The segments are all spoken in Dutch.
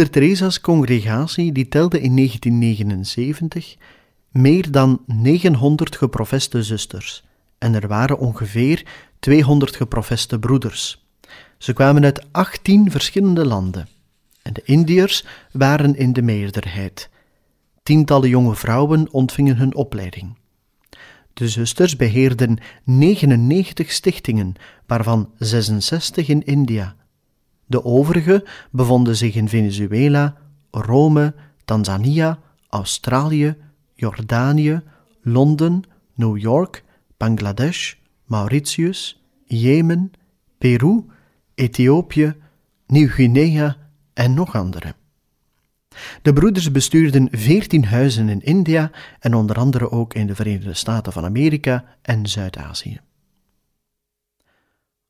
Moeder Teresa's congregatie die telde in 1979 meer dan 900 geprofeste zusters en er waren ongeveer 200 geprofeste broeders. Ze kwamen uit 18 verschillende landen en de Indiërs waren in de meerderheid. Tientallen jonge vrouwen ontvingen hun opleiding. De zusters beheerden 99 stichtingen, waarvan 66 in India de overige bevonden zich in Venezuela, Rome, Tanzania, Australië, Jordanië, Londen, New York, Bangladesh, Mauritius, Jemen, Peru, Ethiopië, Nieuw-Guinea en nog andere. De broeders bestuurden veertien huizen in India en onder andere ook in de Verenigde Staten van Amerika en Zuid-Azië.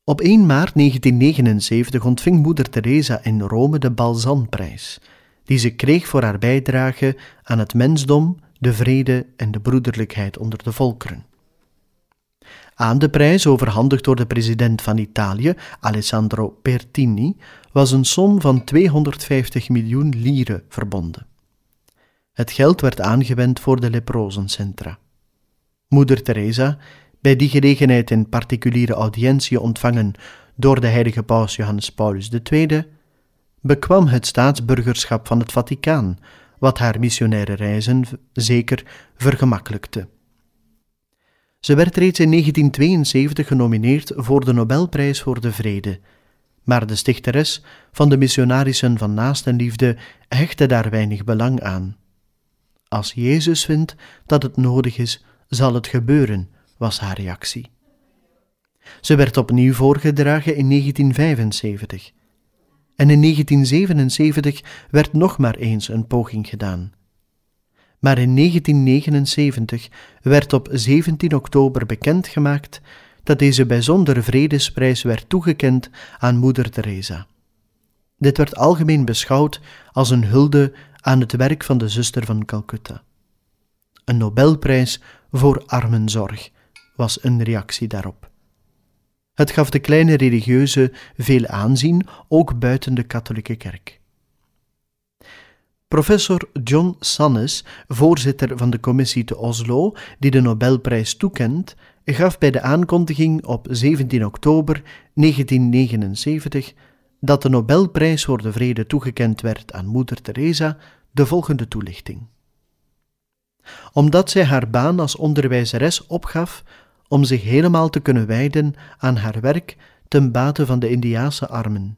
Op 1 maart 1979 ontving moeder Teresa in Rome de Balzanprijs, die ze kreeg voor haar bijdrage aan het mensdom, de vrede en de broederlijkheid onder de volkeren. Aan de prijs, overhandigd door de president van Italië, Alessandro Pertini, was een som van 250 miljoen lire verbonden. Het geld werd aangewend voor de leprozencentra. Moeder Teresa bij die gelegenheid in particuliere audiëntie ontvangen door de heilige paus Johannes Paulus II, bekwam het staatsburgerschap van het Vaticaan, wat haar missionaire reizen zeker vergemakkelijkte. Ze werd reeds in 1972 genomineerd voor de Nobelprijs voor de Vrede, maar de stichteres van de missionarissen van naastenliefde hechtte daar weinig belang aan. Als Jezus vindt dat het nodig is, zal het gebeuren, was haar reactie. Ze werd opnieuw voorgedragen in 1975. En in 1977 werd nog maar eens een poging gedaan. Maar in 1979 werd op 17 oktober bekendgemaakt dat deze bijzondere vredesprijs werd toegekend aan Moeder Teresa. Dit werd algemeen beschouwd als een hulde aan het werk van de zuster van Calcutta. Een Nobelprijs voor armenzorg, was een reactie daarop. Het gaf de kleine religieuze veel aanzien, ook buiten de katholieke kerk. Professor John Sannes, voorzitter van de commissie te Oslo, die de Nobelprijs toekent, gaf bij de aankondiging op 17 oktober 1979 dat de Nobelprijs voor de Vrede toegekend werd aan Moeder Teresa de volgende toelichting. Omdat zij haar baan als onderwijzeres opgaf om zich helemaal te kunnen wijden aan haar werk ten bate van de Indiaanse armen.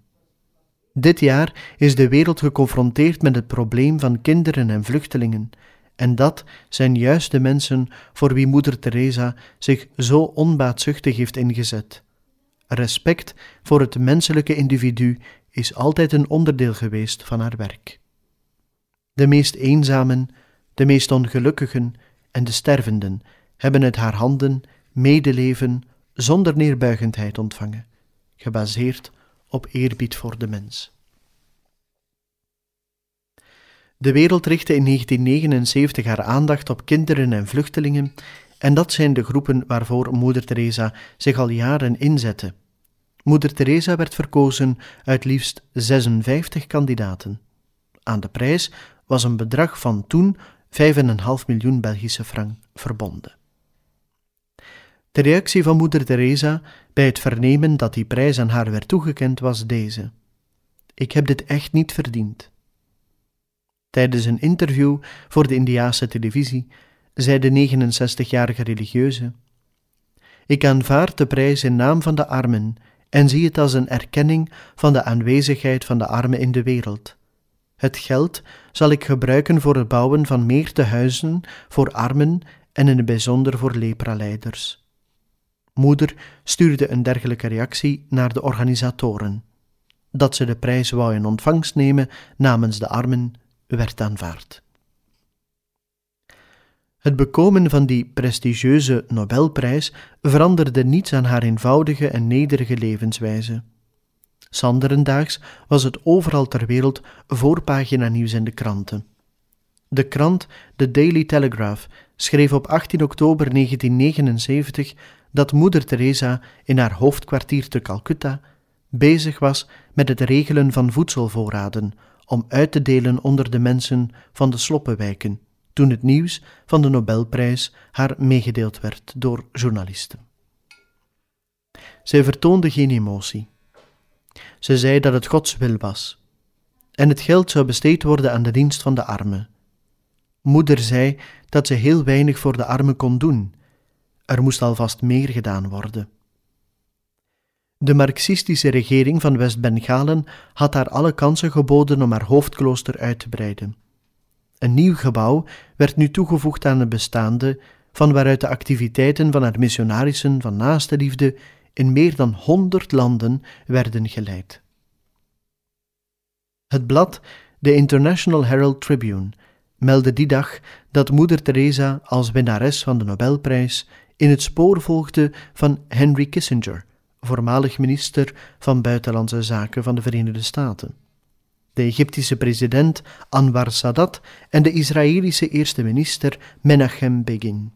Dit jaar is de wereld geconfronteerd met het probleem van kinderen en vluchtelingen, en dat zijn juist de mensen voor wie Moeder Teresa zich zo onbaatzuchtig heeft ingezet. Respect voor het menselijke individu is altijd een onderdeel geweest van haar werk. De meest eenzamen, de meest ongelukkigen en de stervenden hebben uit haar handen medeleven zonder neerbuigendheid ontvangen, gebaseerd op eerbied voor de mens. De wereld richtte in 1979 haar aandacht op kinderen en vluchtelingen, en dat zijn de groepen waarvoor Moeder Teresa zich al jaren inzette. Moeder Teresa werd verkozen uit liefst 56 kandidaten. Aan de prijs was een bedrag van toen 5,5 miljoen Belgische frank verbonden. De reactie van moeder Teresa bij het vernemen dat die prijs aan haar werd toegekend was deze: Ik heb dit echt niet verdiend. Tijdens een interview voor de Indiaanse televisie zei de 69-jarige religieuze: Ik aanvaard de prijs in naam van de armen en zie het als een erkenning van de aanwezigheid van de armen in de wereld. Het geld zal ik gebruiken voor het bouwen van meer tehuizen voor armen en in het bijzonder voor lepraleiders. Moeder stuurde een dergelijke reactie naar de organisatoren. Dat ze de prijs wou in ontvangst nemen namens de armen werd aanvaard. Het bekomen van die prestigieuze Nobelprijs veranderde niets aan haar eenvoudige en nederige levenswijze. Sanderendaags was het overal ter wereld voorpagina nieuws in de kranten. De krant The Daily Telegraph schreef op 18 oktober 1979 dat moeder Teresa in haar hoofdkwartier te Calcutta bezig was met het regelen van voedselvoorraden om uit te delen onder de mensen van de sloppenwijken, toen het nieuws van de Nobelprijs haar meegedeeld werd door journalisten. Zij vertoonde geen emotie. Ze zei dat het Gods wil was en het geld zou besteed worden aan de dienst van de armen. Moeder zei dat ze heel weinig voor de armen kon doen. Er moest alvast meer gedaan worden. De marxistische regering van West-Bengalen had haar alle kansen geboden om haar hoofdklooster uit te breiden. Een nieuw gebouw werd nu toegevoegd aan het bestaande, van waaruit de activiteiten van haar missionarissen van naaste liefde in meer dan honderd landen werden geleid. Het blad, de International Herald Tribune, meldde die dag dat moeder Teresa als winnares van de Nobelprijs in het spoor volgde van Henry Kissinger, voormalig minister van Buitenlandse Zaken van de Verenigde Staten, de Egyptische president Anwar Sadat en de Israëlische eerste minister Menachem Begin.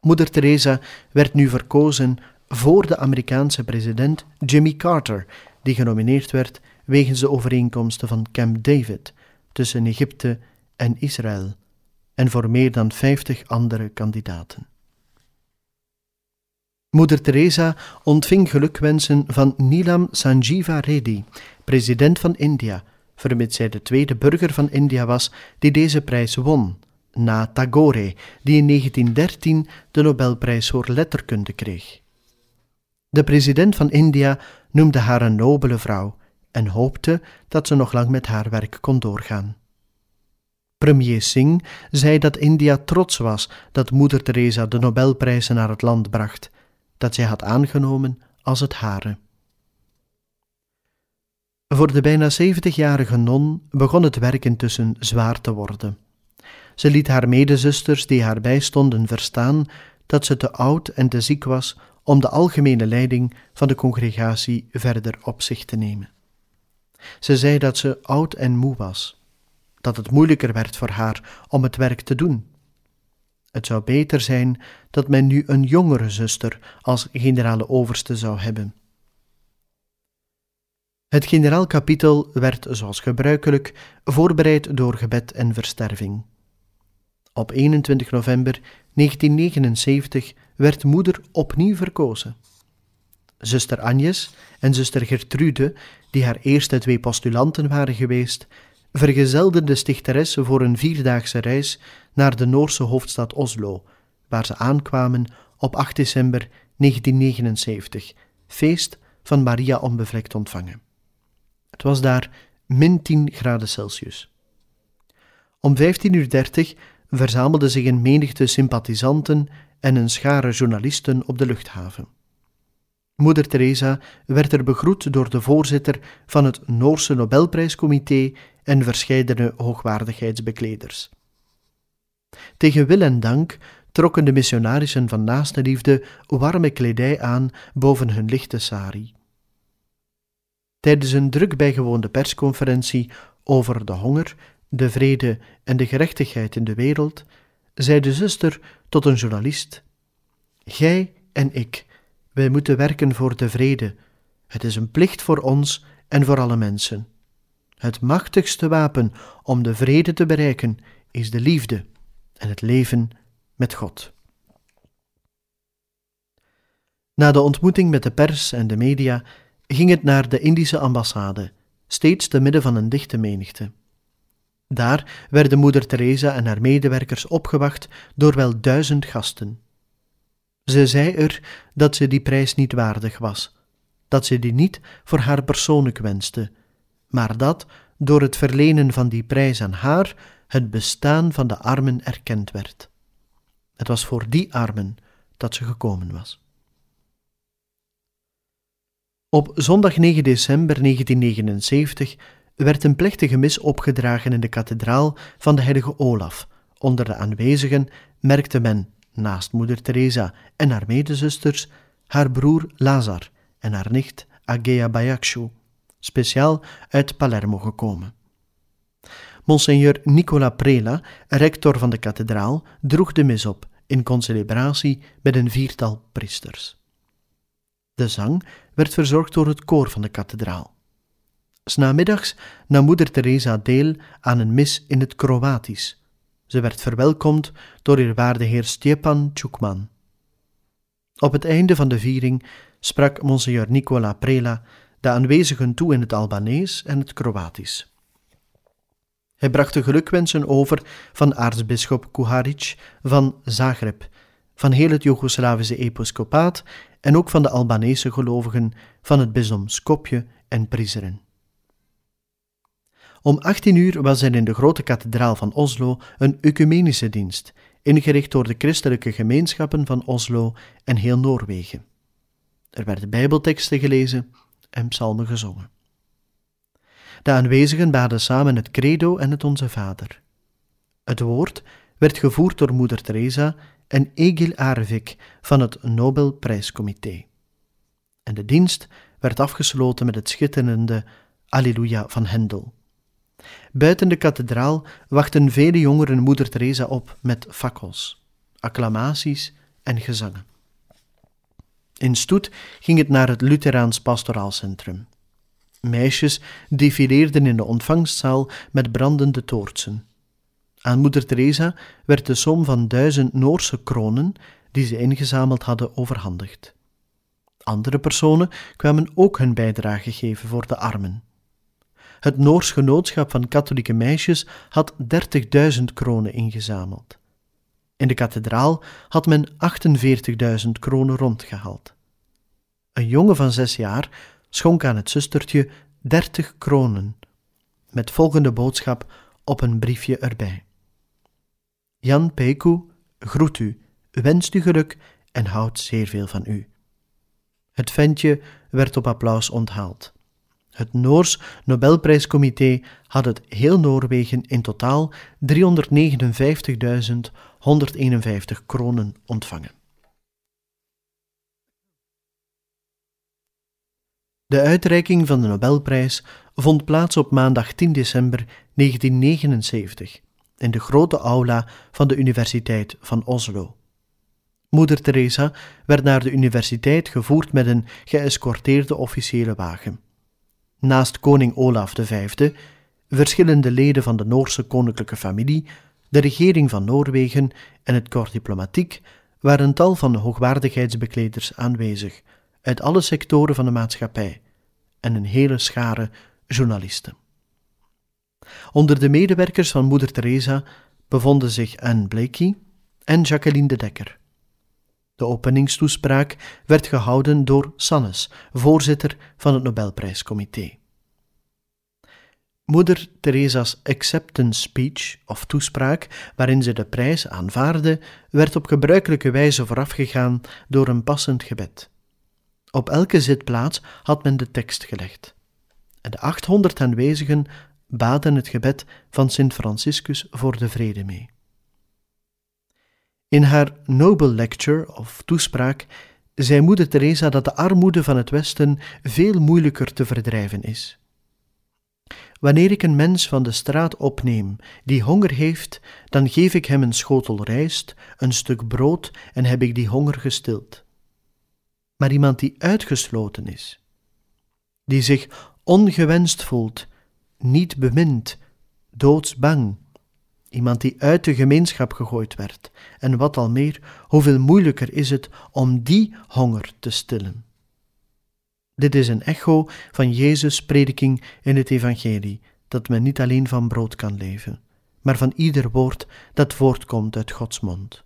Moeder Teresa werd nu verkozen voor de Amerikaanse president Jimmy Carter, die genomineerd werd wegens de overeenkomsten van Camp David tussen Egypte en Israël en voor meer dan vijftig andere kandidaten. Moeder Teresa ontving gelukwensen van Nilam Sanjeeva Reddy, president van India, vermits zij de tweede burger van India was die deze prijs won, na Tagore, die in 1913 de Nobelprijs voor letterkunde kreeg. De president van India noemde haar een nobele vrouw en hoopte dat ze nog lang met haar werk kon doorgaan. Premier Singh zei dat India trots was dat moeder Teresa de Nobelprijs naar het land bracht, dat zij had aangenomen als het hare. Voor de bijna zeventigjarige non begon het werk intussen zwaar te worden. Ze liet haar medezusters die haar bijstonden verstaan dat ze te oud en te ziek was om de algemene leiding van de congregatie verder op zich te nemen. Ze zei dat ze oud en moe was dat het moeilijker werd voor haar om het werk te doen. Het zou beter zijn dat men nu een jongere zuster als generale overste zou hebben. Het generaalkapitel werd, zoals gebruikelijk, voorbereid door gebed en versterving. Op 21 november 1979 werd moeder opnieuw verkozen. Zuster Agnes en zuster Gertrude, die haar eerste twee postulanten waren geweest, vergezelde de stichteres voor een vierdaagse reis naar de Noorse hoofdstad Oslo, waar ze aankwamen op 8 december 1979, feest van Maria onbevlekt ontvangen. Het was daar min 10 graden Celsius. Om 15.30 uur zich een menigte sympathisanten en een schare journalisten op de luchthaven. Moeder Teresa werd er begroet door de voorzitter van het Noorse Nobelprijscomité en verscheidene hoogwaardigheidsbekleders. Tegen wil en dank trokken de missionarissen van naaste liefde warme kledij aan boven hun lichte sari. Tijdens een druk bijgewoonde persconferentie over de honger, de vrede en de gerechtigheid in de wereld, zei de zuster tot een journalist: Gij en ik, wij moeten werken voor de vrede. Het is een plicht voor ons en voor alle mensen. Het machtigste wapen om de vrede te bereiken is de liefde en het leven met God. Na de ontmoeting met de pers en de media ging het naar de Indische ambassade, steeds te midden van een dichte menigte. Daar werden moeder Teresa en haar medewerkers opgewacht door wel duizend gasten. Ze zei er dat ze die prijs niet waardig was, dat ze die niet voor haar persoonlijk wenste, maar dat, door het verlenen van die prijs aan haar, het bestaan van de armen erkend werd. Het was voor die armen dat ze gekomen was. Op zondag 9 december 1979 werd een plechtige mis opgedragen in de kathedraal van de heilige Olaf. Onder de aanwezigen merkte men, naast moeder Teresa en haar medezusters, haar broer Lazar en haar nicht Agea Bayakshu, speciaal uit Palermo gekomen. Monseigneur Nicola Prela, rector van de kathedraal, droeg de mis op in concelebratie met een viertal priesters. De zang werd verzorgd door het koor van de kathedraal. Snamiddags nam moeder Teresa deel aan een mis in het Kroatisch. Ze werd verwelkomd door eerwaarde heer Stepan Tjukman. Op het einde van de viering sprak monseigneur Nicola Prela de aanwezigen toe in het Albanees en het Kroatisch. Hij bracht de gelukwensen over van aartsbisschop Kuharic van Zagreb, van heel het Joegoslavische episcopaat en ook van de Albanese gelovigen van het bisdom Skopje en Prizren. Om 18 uur was er in de grote kathedraal van Oslo een ecumenische dienst, ingericht door de christelijke gemeenschappen van Oslo en heel Noorwegen. Er werden bijbelteksten gelezen en psalmen gezongen. De aanwezigen baden samen het credo en het Onze Vader. Het woord werd gevoerd door moeder Teresa en Egil Arvik van het Nobelprijscomité. En de dienst werd afgesloten met het schitterende Alleluia van Hendel. Buiten de kathedraal wachten vele jongeren moeder Teresa op met fakkels, acclamaties en gezangen. In stoet ging het naar het Lutheraans pastoraalcentrum. Meisjes defileerden in de ontvangstzaal met brandende toortsen. Aan moeder Teresa werd de som van duizend Noorse kronen die ze ingezameld hadden overhandigd. Andere personen kwamen ook hun bijdrage geven voor de armen. Het Noors Genootschap van Katholieke Meisjes had 30.000 kronen ingezameld. In de kathedraal had men 48.000 kronen rondgehaald. Een jongen van zes jaar schonk aan het zustertje 30 kronen, met volgende boodschap op een briefje erbij. Jan Peku groet u, wenst u geluk en houdt zeer veel van u. Het ventje werd op applaus onthaald. Het Noors Nobelprijscomité had het heel Noorwegen in totaal 359.151 kronen ontvangen. De uitreiking van de Nobelprijs vond plaats op maandag 10 december 1979 in de grote aula van de Universiteit van Oslo. Moeder Teresa werd naar de universiteit gevoerd met een geëscorteerde officiële wagen. Naast koning Olaf V, verschillende leden van de Noorse koninklijke familie, de regering van Noorwegen en het corps diplomatiek waren tal van hoogwaardigheidsbekleders aanwezig, uit alle sectoren van de maatschappij, en een hele schare journalisten. Onder de medewerkers van moeder Teresa bevonden zich Anne Blakey en Jacqueline de Dekker. De openingstoespraak werd gehouden door Sannes, voorzitter van het Nobelprijscomité. Moeder Teresa's acceptance speech of toespraak, waarin ze de prijs aanvaarde, werd op gebruikelijke wijze voorafgegaan door een passend gebed. Op elke zitplaats had men de tekst gelegd. En de 800 aanwezigen baden het gebed van Sint Franciscus voor de vrede mee. In haar Noble Lecture of toespraak zei moeder Teresa dat de armoede van het Westen veel moeilijker te verdrijven is. Wanneer ik een mens van de straat opneem die honger heeft, dan geef ik hem een schotel rijst, een stuk brood en heb ik die honger gestild. Maar iemand die uitgesloten is, die zich ongewenst voelt, niet bemind, doodsbang, iemand die uit de gemeenschap gegooid werd, en wat al meer, hoeveel moeilijker is het om die honger te stillen. Dit is een echo van Jezus' prediking in het Evangelie, dat men niet alleen van brood kan leven, maar van ieder woord dat voortkomt uit Gods mond.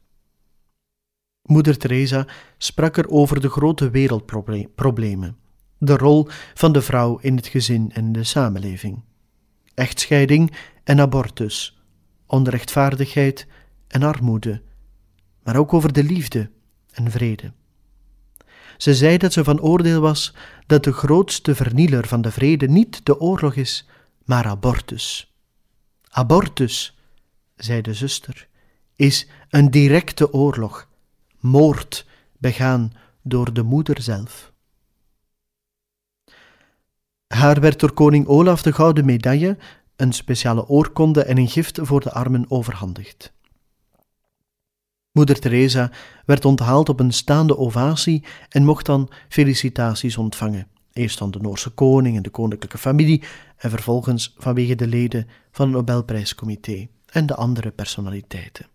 Moeder Teresa sprak er over de grote wereldproblemen, de rol van de vrouw in het gezin en de samenleving, echtscheiding en abortus, onrechtvaardigheid en armoede, maar ook over de liefde en vrede. Ze zei dat ze van oordeel was dat de grootste vernieler van de vrede niet de oorlog is, maar abortus. Abortus, zei de zuster, is een directe oorlog, moord begaan door de moeder zelf. Haar werd door koning Olaf de gouden medaille, een speciale oorkonde en een gift voor de armen overhandigd. Moeder Teresa werd onthaald op een staande ovatie en mocht dan felicitaties ontvangen. Eerst van de Noorse koning en de koninklijke familie en vervolgens vanwege de leden van het Nobelprijscomité en de andere personaliteiten.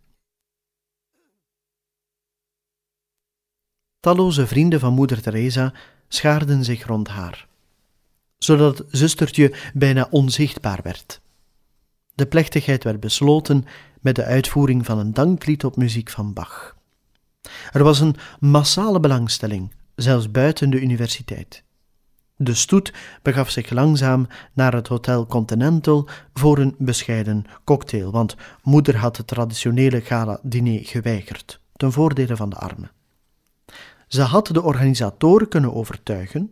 Talloze vrienden van moeder Teresa schaarden zich rond haar, zodat het zustertje bijna onzichtbaar werd. De plechtigheid werd besloten met de uitvoering van een danklied op muziek van Bach. Er was een massale belangstelling, zelfs buiten de universiteit. De stoet begaf zich langzaam naar het Hotel Continental voor een bescheiden cocktail, want moeder had het traditionele gala-diner geweigerd, ten voordele van de armen. Ze had de organisatoren kunnen overtuigen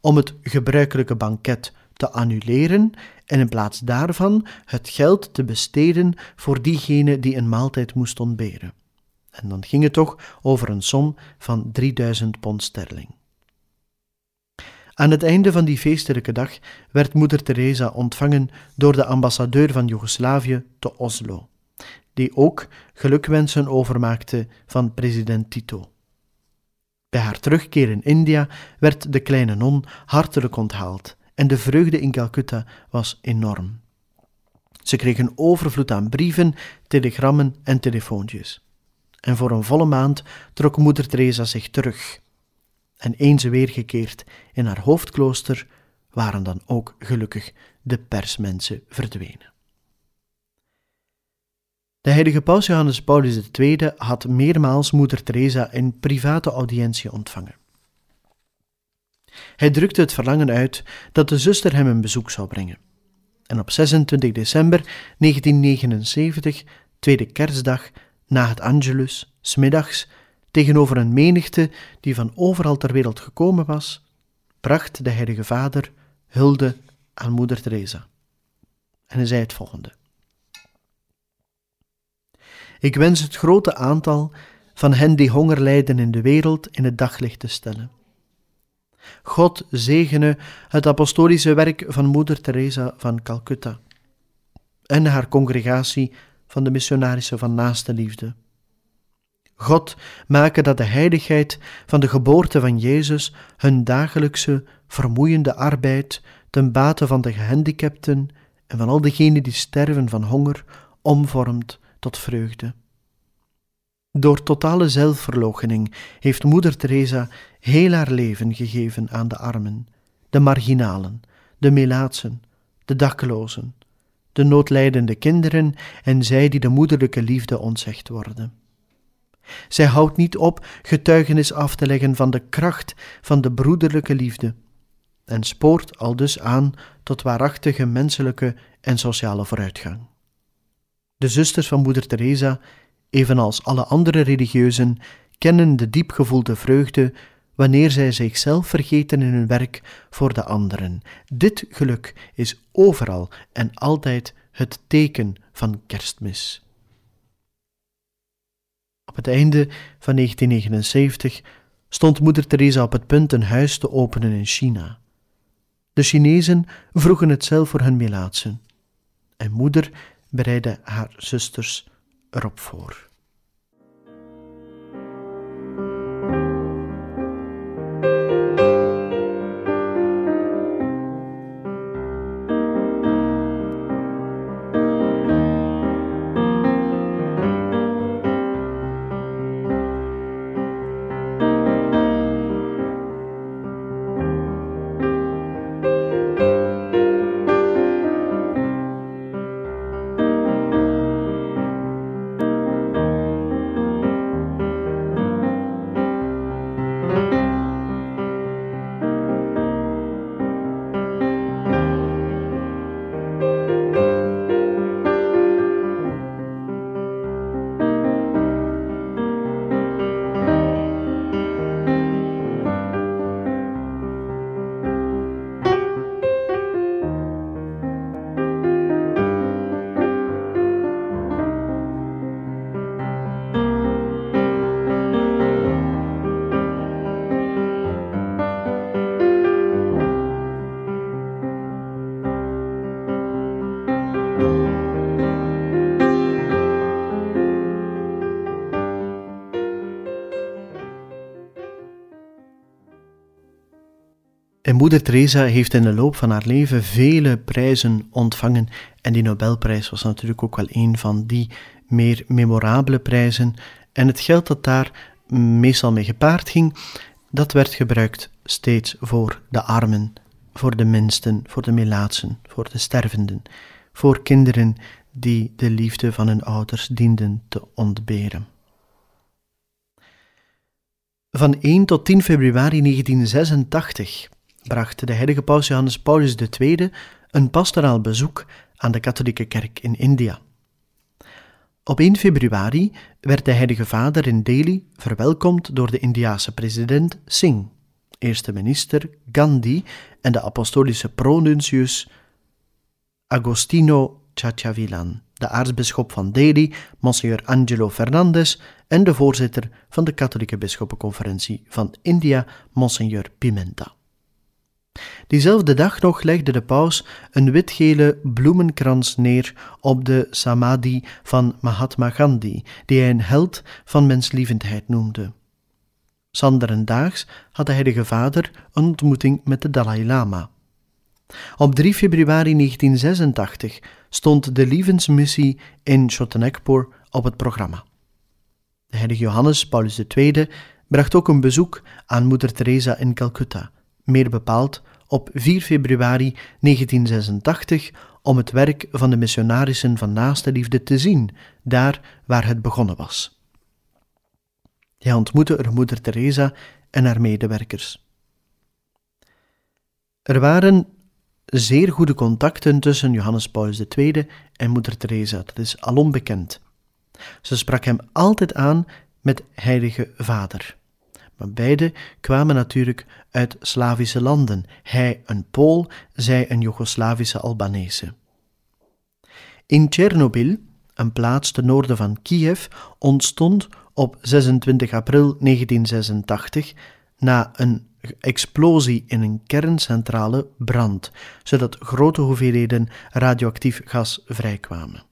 om het gebruikelijke banket te annuleren en in plaats daarvan het geld te besteden voor diegene die een maaltijd moest ontberen. En dan ging het toch over een som van 3000 pond sterling. Aan het einde van die feestelijke dag werd moeder Teresa ontvangen door de ambassadeur van Joegoslavië te Oslo, die ook gelukwensen overmaakte van president Tito. Bij haar terugkeer in India werd de kleine non hartelijk onthaald en de vreugde in Calcutta was enorm. Ze kreeg een overvloed aan brieven, telegrammen en telefoontjes. En voor een volle maand trok moeder Teresa zich terug. En eens weergekeerd in haar hoofdklooster waren dan ook gelukkig de persmensen verdwenen. De heilige paus Johannes Paulus II had meermaals moeder Teresa in private audiëntie ontvangen. Hij drukte het verlangen uit dat de zuster hem een bezoek zou brengen. En op 26 december 1979, tweede kerstdag, na het Angelus, smiddags, tegenover een menigte die van overal ter wereld gekomen was, bracht de Heilige Vader hulde aan moeder Teresa. En hij zei het volgende. Ik wens het grote aantal van hen die honger lijden in de wereld in het daglicht te stellen. God zegene het apostolische werk van Moeder Teresa van Calcutta en haar congregatie van de missionarissen van naaste liefde. God maken dat de heiligheid van de geboorte van Jezus hun dagelijkse vermoeiende arbeid ten bate van de gehandicapten en van al diegenen die sterven van honger omvormt tot vreugde. Door totale zelfverloochening heeft Moeder Teresa heel haar leven gegeven aan de armen, de marginalen, de melaatsen, de daklozen, de noodlijdende kinderen en zij die de moederlijke liefde ontzegd worden. Zij houdt niet op getuigenis af te leggen van de kracht van de broederlijke liefde en spoort al dus aan tot waarachtige menselijke en sociale vooruitgang. De zusters van Moeder Teresa, evenals alle andere religieuzen, kennen de diep gevoelde vreugde wanneer zij zichzelf vergeten in hun werk voor de anderen. Dit geluk is overal en altijd het teken van kerstmis. Op het einde van 1979 stond moeder Teresa op het punt een huis te openen in China. De Chinezen vroegen het zelf voor hun melaatsen. En moeder bereidde haar zusters erop voor. En moeder Teresa heeft in de loop van haar leven vele prijzen ontvangen en die Nobelprijs was natuurlijk ook wel een van die meer memorabele prijzen. En het geld dat daar meestal mee gepaard ging, dat werd gebruikt steeds voor de armen, voor de minsten, voor de melaatsen, voor de stervenden, voor kinderen die de liefde van hun ouders dienden te ontberen. Van 1 tot 10 februari 1986 bracht de heilige paus Johannes Paulus II een pastoraal bezoek aan de katholieke kerk in India. Op 1 februari werd de heilige vader in Delhi verwelkomd door de Indiase president Singh, eerste minister Gandhi en de apostolische pronuncius Agostino Chachavilan, de aartsbisschop van Delhi, Monsignor Angelo Fernandez en de voorzitter van de katholieke bisschoppenconferentie van India, Monsignor Pimenta. Diezelfde dag nog legde de paus een witgele bloemenkrans neer op de samadhi van Mahatma Gandhi, die hij een held van menslievendheid noemde. Sanderendaags had de heilige vader een ontmoeting met de Dalai Lama. Op 3 februari 1986 stond de lievensmissie in Chotanagpur op het programma. De heilige Johannes Paulus II bracht ook een bezoek aan moeder Teresa in Calcutta, meer bepaald op 4 februari 1986 om het werk van de missionarissen van naaste liefde te zien, daar waar het begonnen was. Hij ontmoette er moeder Teresa en haar medewerkers. Er waren zeer goede contacten tussen Johannes Paulus II en moeder Teresa, dat is alom bekend. Ze sprak hem altijd aan met Heilige Vader. Beide kwamen natuurlijk uit Slavische landen, hij een Pool, zij een Joegoslavische Albanese. In Tsjernobyl, een plaats ten noorden van Kiev, ontstond op 26 april 1986 na een explosie in een kerncentrale brand, zodat grote hoeveelheden radioactief gas vrijkwamen.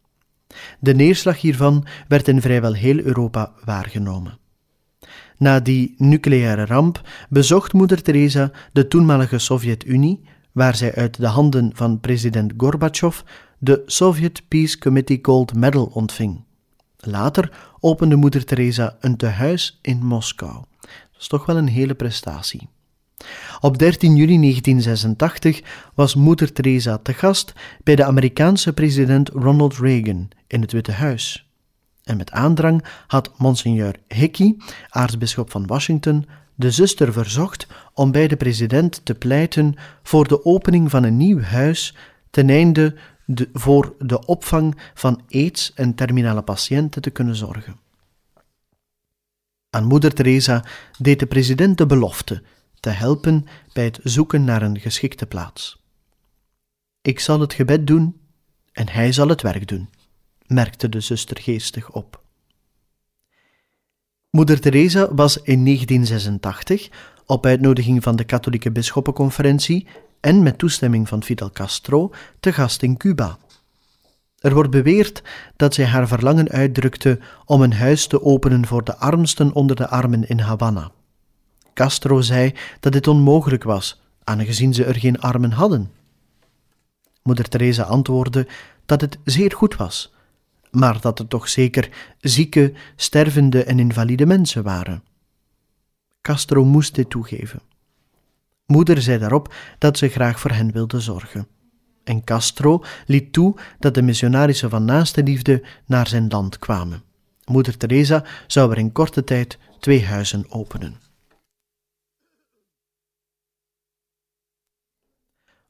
De neerslag hiervan werd in vrijwel heel Europa waargenomen. Na die nucleaire ramp bezocht moeder Teresa de toenmalige Sovjet-Unie, waar zij uit de handen van president Gorbachev de Soviet Peace Committee Gold Medal ontving. Later opende moeder Teresa een tehuis in Moskou. Dat is toch wel een hele prestatie. Op 13 juli 1986 was moeder Teresa te gast bij de Amerikaanse president Ronald Reagan in het Witte Huis en met aandrang had Monsignor Hickey, aartsbisschop van Washington, de zuster verzocht om bij de president te pleiten voor de opening van een nieuw huis ten einde de, voor de opvang van aids- en terminale patiënten te kunnen zorgen. Aan moeder Teresa deed de president de belofte te helpen bij het zoeken naar een geschikte plaats. Ik zal het gebed doen en hij zal het werk doen merkte de zuster geestig op. Moeder Teresa was in 1986, op uitnodiging van de katholieke bisschoppenconferentie en met toestemming van Fidel Castro, te gast in Cuba. Er wordt beweerd dat zij haar verlangen uitdrukte om een huis te openen voor de armsten onder de armen in Havana. Castro zei dat dit onmogelijk was, aangezien ze er geen armen hadden. Moeder Teresa antwoordde dat het zeer goed was, maar dat het toch zeker zieke, stervende en invalide mensen waren. Castro moest dit toegeven. Moeder zei daarop dat ze graag voor hen wilde zorgen. En Castro liet toe dat de missionarissen van naaste liefde naar zijn land kwamen. Moeder Teresa zou er in korte tijd twee huizen openen.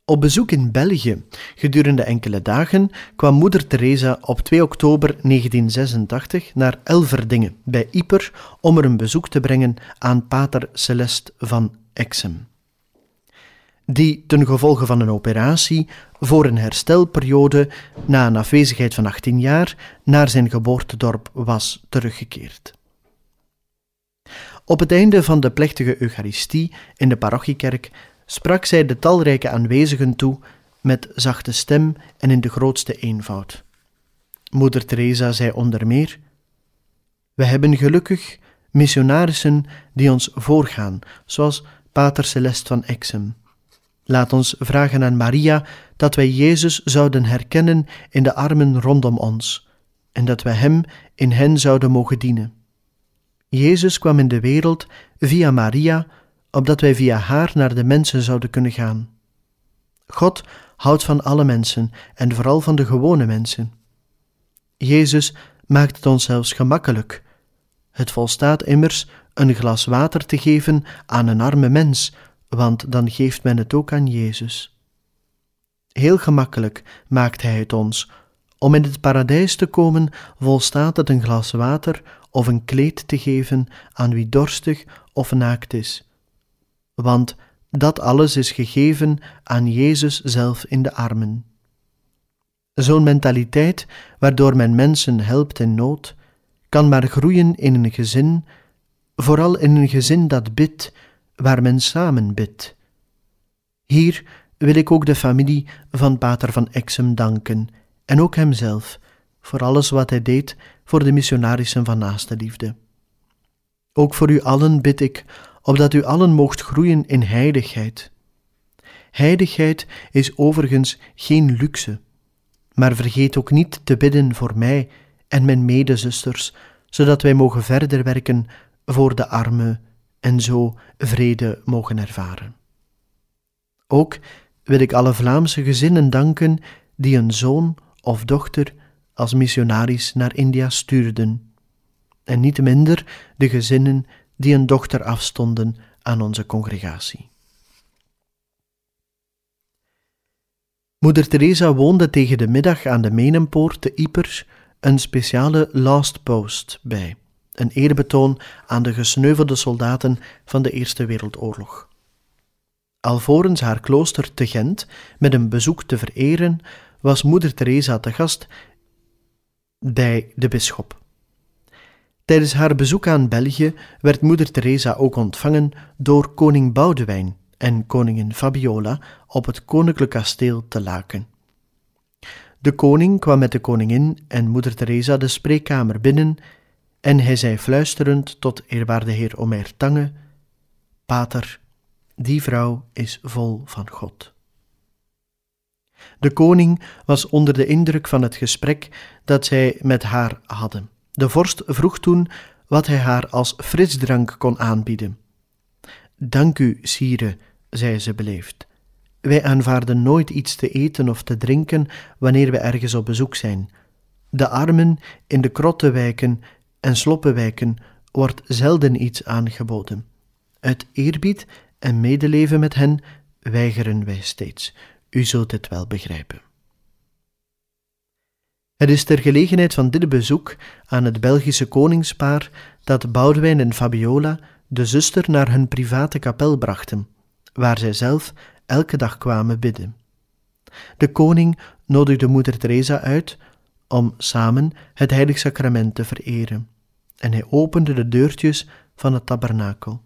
Op bezoek in België gedurende enkele dagen kwam moeder Teresa op 2 oktober 1986 naar Elverdingen bij Yper om er een bezoek te brengen aan pater Celeste van Exem. Die ten gevolge van een operatie voor een herstelperiode na een afwezigheid van 18 jaar naar zijn geboortedorp was teruggekeerd. Op het einde van de plechtige Eucharistie in de parochiekerk sprak zij de talrijke aanwezigen toe met zachte stem en in de grootste eenvoud. Moeder Teresa zei onder meer: We hebben gelukkig missionarissen die ons voorgaan, zoals Pater Celeste van Exem, Laat ons vragen aan Maria dat wij Jezus zouden herkennen in de armen rondom ons en dat wij Hem in hen zouden mogen dienen. Jezus kwam in de wereld via Maria, opdat wij via haar naar de mensen zouden kunnen gaan. God houdt van alle mensen en vooral van de gewone mensen. Jezus maakt het ons zelfs gemakkelijk. Het volstaat immers een glas water te geven aan een arme mens, want dan geeft men het ook aan Jezus. Heel gemakkelijk maakt Hij het ons. Om in het paradijs te komen, volstaat het een glas water of een kleed te geven aan wie dorstig of naakt is. Want dat alles is gegeven aan Jezus zelf in de armen. Zo'n mentaliteit, waardoor men mensen helpt in nood, kan maar groeien in een gezin, vooral in een gezin dat bidt, waar men samen bidt. Hier wil ik ook de familie van Pater van Exem danken, en ook hemzelf, voor alles wat hij deed voor de missionarissen van naaste liefde. Ook voor u allen bid ik, opdat u allen moogt groeien in heiligheid. Heiligheid is overigens geen luxe, maar vergeet ook niet te bidden voor mij en mijn medezusters, zodat wij mogen verder werken voor de armen en zo vrede mogen ervaren. Ook wil ik alle Vlaamse gezinnen danken die een zoon of dochter als missionaris naar India stuurden, en niet minder de gezinnen die een dochter afstonden aan onze congregatie. Moeder Teresa woonde tegen de middag aan de Menenpoort te Ypres een speciale last post bij, een eerbetoon aan de gesneuvelde soldaten van de Eerste Wereldoorlog. Alvorens haar klooster te Gent met een bezoek te vereren, was moeder Teresa te gast bij de bisschop. Tijdens haar bezoek aan België werd moeder Teresa ook ontvangen door koning Boudewijn en koningin Fabiola op het koninklijk kasteel te Laken. De koning kwam met de koningin en moeder Teresa de spreekkamer binnen en hij zei fluisterend tot eerwaarde heer Omer Tange, Pater, die vrouw is vol van God. De koning was onder de indruk van het gesprek dat zij met haar hadden. De vorst vroeg toen wat hij haar als frisdrank kon aanbieden. Dank u, sire, zei ze beleefd. Wij aanvaarden nooit iets te eten of te drinken wanneer we ergens op bezoek zijn. De armen in de krottenwijken en sloppenwijken wordt zelden iets aangeboden. Uit eerbied en medeleven met hen weigeren wij steeds. U zult het wel begrijpen. Het is ter gelegenheid van dit bezoek aan het Belgische koningspaar dat Boudewijn en Fabiola de zuster naar hun private kapel brachten, waar zij zelf elke dag kwamen bidden. De koning nodigde moeder Teresa uit om samen het heilig sacrament te vereren, en hij opende de deurtjes van het tabernakel.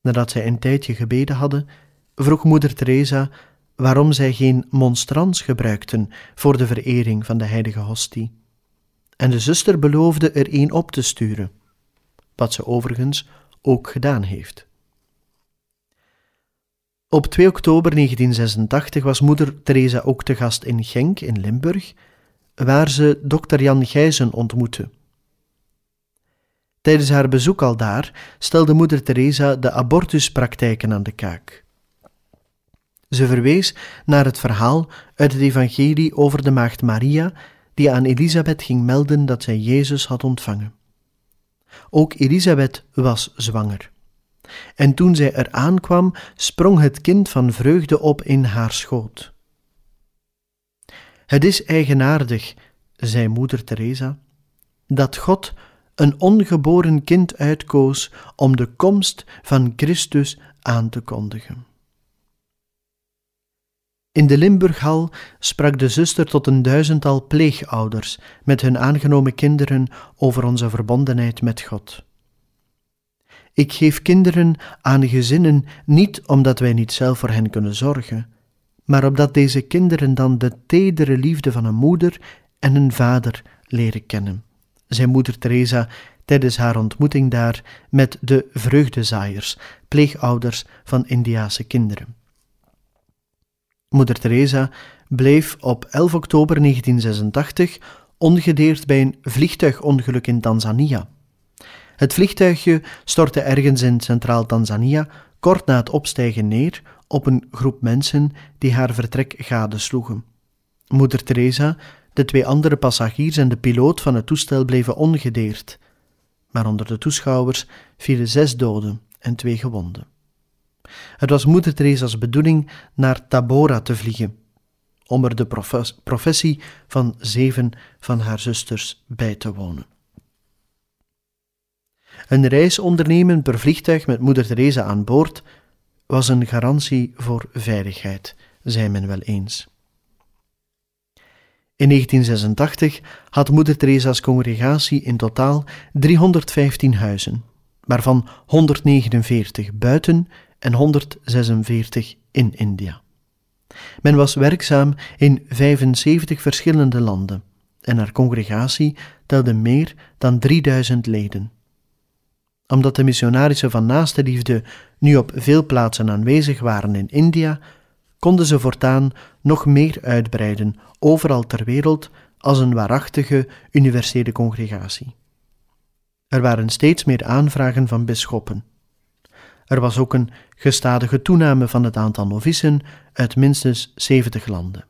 Nadat zij een tijdje gebeden hadden, vroeg moeder Teresa waarom zij geen monstrans gebruikten voor de verering van de heilige hostie. En de zuster beloofde er een op te sturen, wat ze overigens ook gedaan heeft. Op 2 oktober 1986 was moeder Teresa ook te gast in Genk in Limburg, waar ze dokter Jan Gijzen ontmoette. Tijdens haar bezoek al daar stelde moeder Teresa de abortuspraktijken aan de kaak. Ze verwees naar het verhaal uit het Evangelie over de maagd Maria, die aan Elisabeth ging melden dat zij Jezus had ontvangen. Ook Elisabeth was zwanger. En toen zij er aankwam, sprong het kind van vreugde op in haar schoot. Het is eigenaardig, zei moeder Teresa, dat God een ongeboren kind uitkoos om de komst van Christus aan te kondigen. In de Limburghal sprak de zuster tot een duizendtal pleegouders met hun aangenomen kinderen over onze verbondenheid met God. Ik geef kinderen aan gezinnen niet omdat wij niet zelf voor hen kunnen zorgen, maar opdat deze kinderen dan de tedere liefde van een moeder en een vader leren kennen, zei moeder Teresa tijdens haar ontmoeting daar met de vreugdezaaiers, pleegouders van Indiase kinderen. Moeder Teresa bleef op 11 oktober 1986 ongedeerd bij een vliegtuigongeluk in Tanzania. Het vliegtuigje stortte ergens in centraal Tanzania kort na het opstijgen neer op een groep mensen die haar vertrek gadesloegen. Moeder Teresa, de twee andere passagiers en de piloot van het toestel bleven ongedeerd, maar onder de toeschouwers vielen zes doden en twee gewonden. Het was moeder Teresa's bedoeling naar Tabora te vliegen, om er de professie van zeven van haar zusters bij te wonen. Een reis ondernemen per vliegtuig met moeder Teresa aan boord was een garantie voor veiligheid, zei men wel eens. In 1986 had moeder Teresa's congregatie in totaal 315 huizen, waarvan 149 buiten en 146 in India. Men was werkzaam in 75 verschillende landen en haar congregatie telde meer dan 3000 leden. Omdat de missionarissen van naaste liefde nu op veel plaatsen aanwezig waren in India, konden ze voortaan nog meer uitbreiden overal ter wereld als een waarachtige universele congregatie. Er waren steeds meer aanvragen van bisschoppen. Er was ook een gestadige toename van het aantal novicen uit minstens 70 landen.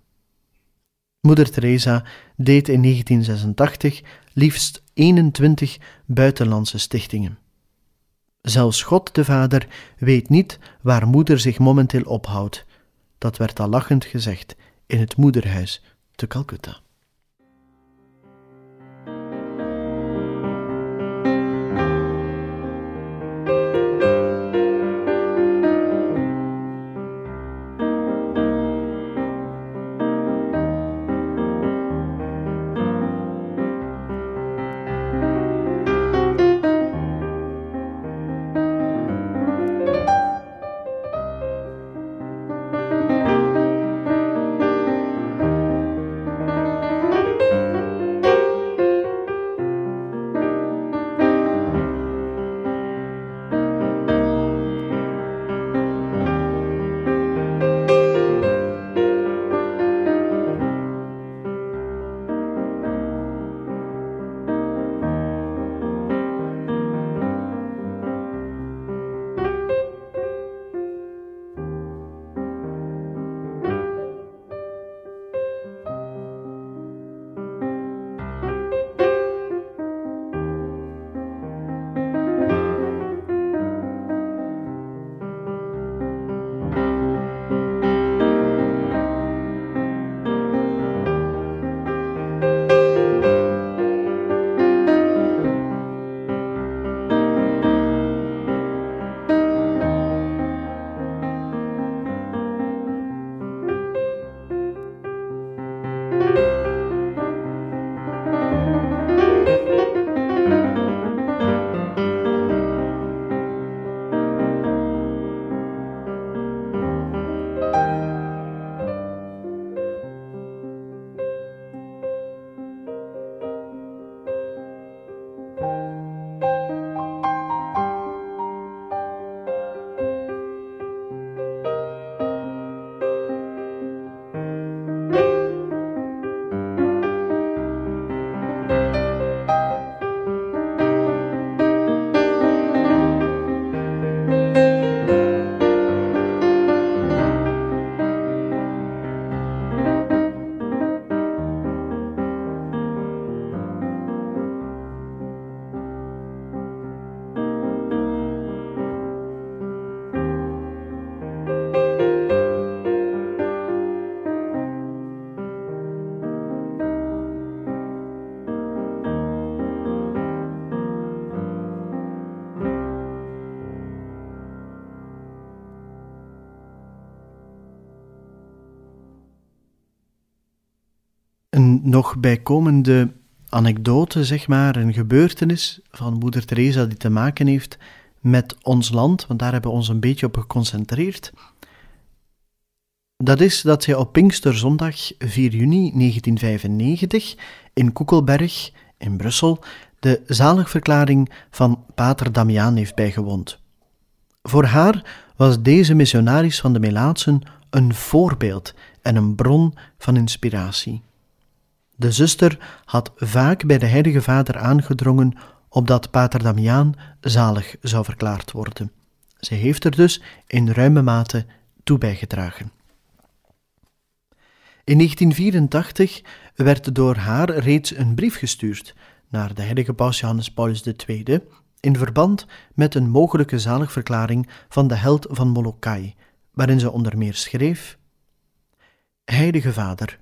Moeder Teresa deed in 1986 liefst 21 buitenlandse stichtingen. Zelfs God de Vader weet niet waar moeder zich momenteel ophoudt. Dat werd al lachend gezegd in het moederhuis te Calcutta. Nog bijkomende anekdote, zeg maar, een gebeurtenis van moeder Teresa die te maken heeft met ons land, want daar hebben we ons een beetje op geconcentreerd. Dat is dat zij op Pinksterzondag 4 juni 1995 in Koekelberg in Brussel de zaligverklaring van Pater Damiaan heeft bijgewoond. Voor haar was deze missionaris van de Melaatsen een voorbeeld en een bron van inspiratie. De zuster had vaak bij de Heilige Vader aangedrongen opdat Pater Damiaan zalig zou verklaard worden. Ze heeft er dus in ruime mate toe bijgedragen. In 1984 werd door haar reeds een brief gestuurd naar de heilige paus Johannes Paulus II in verband met een mogelijke zaligverklaring van de held van Molokai, waarin ze onder meer schreef: Heilige Vader,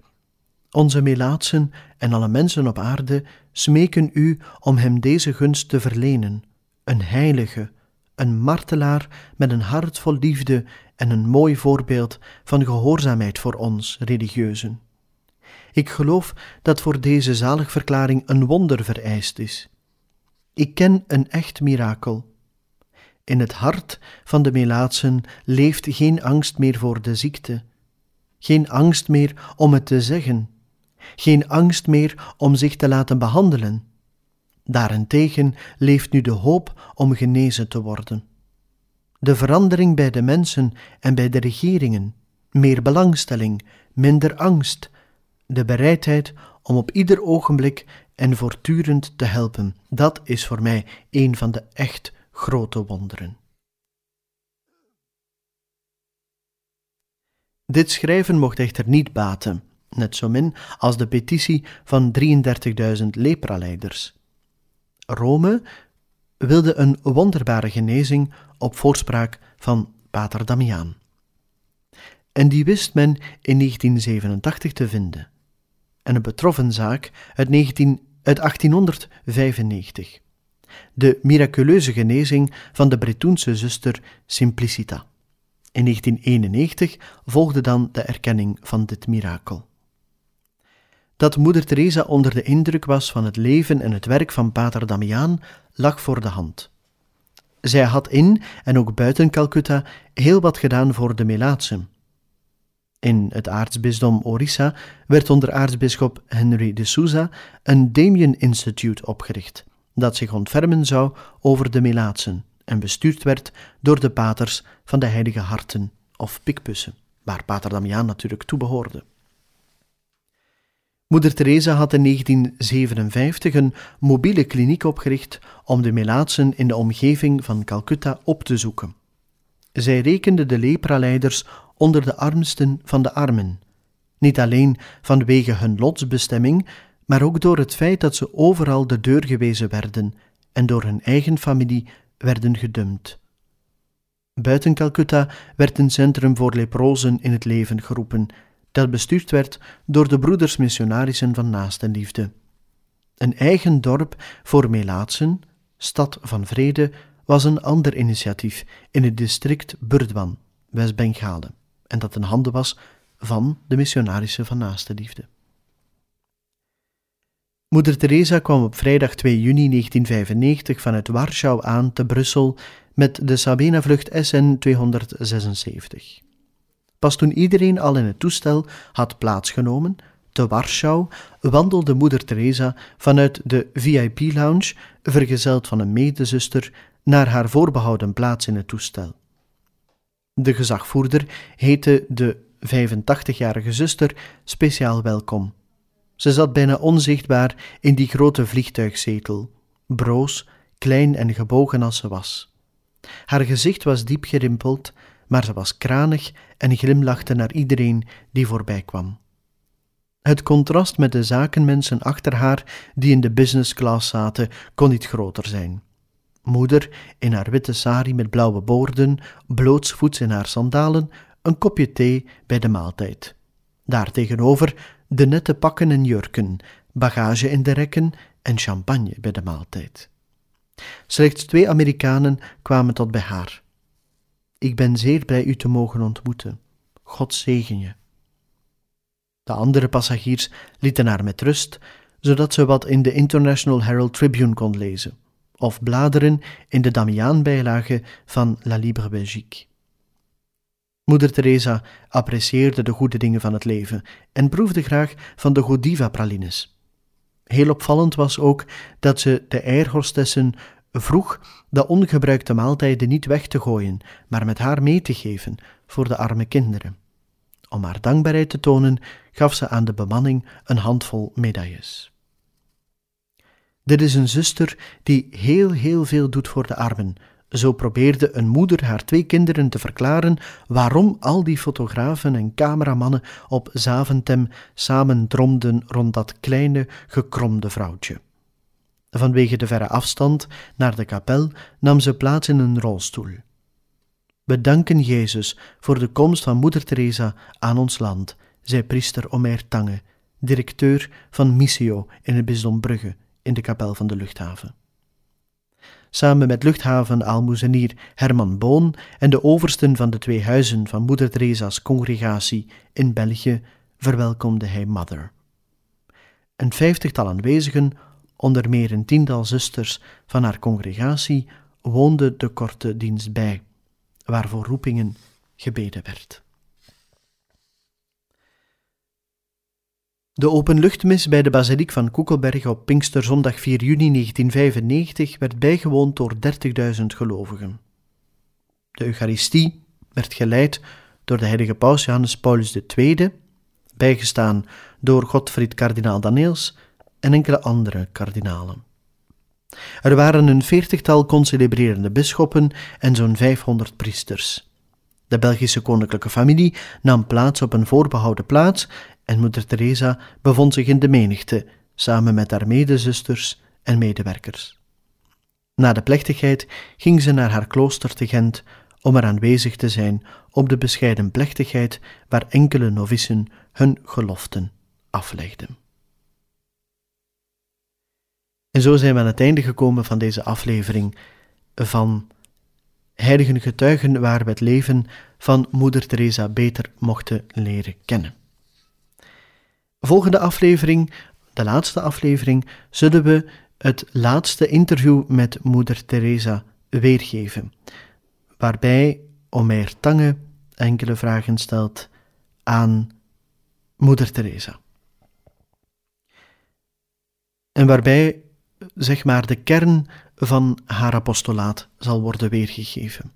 onze melaatsen en alle mensen op aarde smeken u om hem deze gunst te verlenen, een heilige, een martelaar met een hart vol liefde en een mooi voorbeeld van gehoorzaamheid voor ons, religieuzen. Ik geloof dat voor deze zaligverklaring een wonder vereist is. Ik ken een echt mirakel. In het hart van de Melaatsen leeft geen angst meer voor de ziekte, geen angst meer om het te zeggen, geen angst meer om zich te laten behandelen. Daarentegen leeft nu de hoop om genezen te worden. De verandering bij de mensen en bij de regeringen, meer belangstelling, minder angst, de bereidheid om op ieder ogenblik en voortdurend te helpen, dat is voor mij een van de echt grote wonderen. Dit schrijven mocht echter niet baten, net zo min als de petitie van 33.000 lepraleiders. Rome wilde een wonderbare genezing op voorspraak van Pater Damiaan. En die wist men in 1987 te vinden. En een betroffen zaak uit, 19, uit 1895. De miraculeuze genezing van de Bretoense zuster Simplicita. In 1991 volgde dan de erkenning van dit mirakel. Dat moeder Teresa onder de indruk was van het leven en het werk van Pater Damiaan lag voor de hand. Zij had in en ook buiten Calcutta heel wat gedaan voor de Melaatsen. In het aartsbisdom Orissa werd onder aartsbisschop Henry de Souza een Damien Institute opgericht, dat zich ontfermen zou over de Melaatsen en bestuurd werd door de paters van de Heilige Harten of Pikpussen, waar Pater Damiaan natuurlijk toe behoorde. Moeder Teresa had in 1957 een mobiele kliniek opgericht om de melaatsen in de omgeving van Calcutta op te zoeken. Zij rekende de lepraleiders onder de armsten van de armen, niet alleen vanwege hun lotsbestemming, maar ook door het feit dat ze overal de deur gewezen werden en door hun eigen familie werden gedumpt. Buiten Calcutta werd een centrum voor leprozen in het leven geroepen dat bestuurd werd door de broeders missionarissen van Naastenliefde. Een eigen dorp voor Melaatsen, Stad van Vrede, was een ander initiatief in het district Burdwan, West-Bengalen, en dat in handen was van de missionarissen van Naastenliefde. Moeder Teresa kwam op vrijdag 2 juni 1995 vanuit Warschau aan te Brussel met de Sabena-vlucht SN 276. Pas toen iedereen al in het toestel had plaatsgenomen, te Warschau, wandelde moeder Teresa vanuit de VIP-lounge, vergezeld van een medezuster, naar haar voorbehouden plaats in het toestel. De gezagvoerder heette de 85-jarige zuster speciaal welkom. Ze zat bijna onzichtbaar in die grote vliegtuigzetel, broos, klein en gebogen als ze was. Haar gezicht was diep gerimpeld maar ze was kranig en glimlachte naar iedereen die voorbij kwam. Het contrast met de zakenmensen achter haar die in de business class zaten kon niet groter zijn. Moeder in haar witte sari met blauwe boorden, blootsvoets in haar sandalen, een kopje thee bij de maaltijd. Daartegenover de nette pakken en jurken, bagage in de rekken en champagne bij de maaltijd. Slechts twee Amerikanen kwamen tot bij haar. Ik ben zeer blij u te mogen ontmoeten. God zegen je. De andere passagiers lieten haar met rust, zodat ze wat in de International Herald Tribune kon lezen, of bladeren in de Damiaan-bijlage van La Libre Belgique. Moeder Teresa apprecieerde de goede dingen van het leven en proefde graag van de Godiva-pralines. Heel opvallend was ook dat ze de eierhorstessen vroeg de ongebruikte maaltijden niet weg te gooien, maar met haar mee te geven voor de arme kinderen. Om haar dankbaarheid te tonen, gaf ze aan de bemanning een handvol medailles. Dit is een zuster die heel, heel veel doet voor de armen. Zo probeerde een moeder haar twee kinderen te verklaren waarom al die fotografen en cameramannen op Zaventem samen dromden rond dat kleine, gekromde vrouwtje. Vanwege de verre afstand naar de kapel nam ze plaats in een rolstoel. We danken Jezus voor de komst van Moeder Teresa aan ons land, zei priester Omer Tange, directeur van Missio in het bisdom Brugge in de kapel van de luchthaven. Samen met luchthaven-aalmoezenier Herman Boon en de oversten van de twee huizen van Moeder Teresa's congregatie in België verwelkomde hij Mother. Een vijftigtal aanwezigen, onder meer een tiental zusters van haar congregatie, woonden de korte dienst bij, waarvoor roepingen gebeden werd. De openluchtmis bij de basiliek van Koekelberg op Pinksterzondag 4 juni 1995 werd bijgewoond door 30.000 gelovigen. De Eucharistie werd geleid door de heilige paus Johannes Paulus II, bijgestaan door Godfried kardinaal Daneels en enkele andere kardinalen. Er waren een veertigtal concelebrerende bisschoppen en zo'n 500 priesters. De Belgische koninklijke familie nam plaats op een voorbehouden plaats en moeder Teresa bevond zich in de menigte, samen met haar medezusters en medewerkers. Na de plechtigheid ging ze naar haar klooster te Gent om er aanwezig te zijn op de bescheiden plechtigheid waar enkele novissen hun geloften aflegden. En zo zijn we aan het einde gekomen van deze aflevering van Heilige Getuigen waar we het leven van Moeder Teresa beter mochten leren kennen. Volgende aflevering, de laatste aflevering, zullen we het laatste interview met Moeder Teresa weergeven, waarbij Omer Tange enkele vragen stelt aan Moeder Teresa. En waarbij, zeg maar, de kern van haar apostolaat zal worden weergegeven.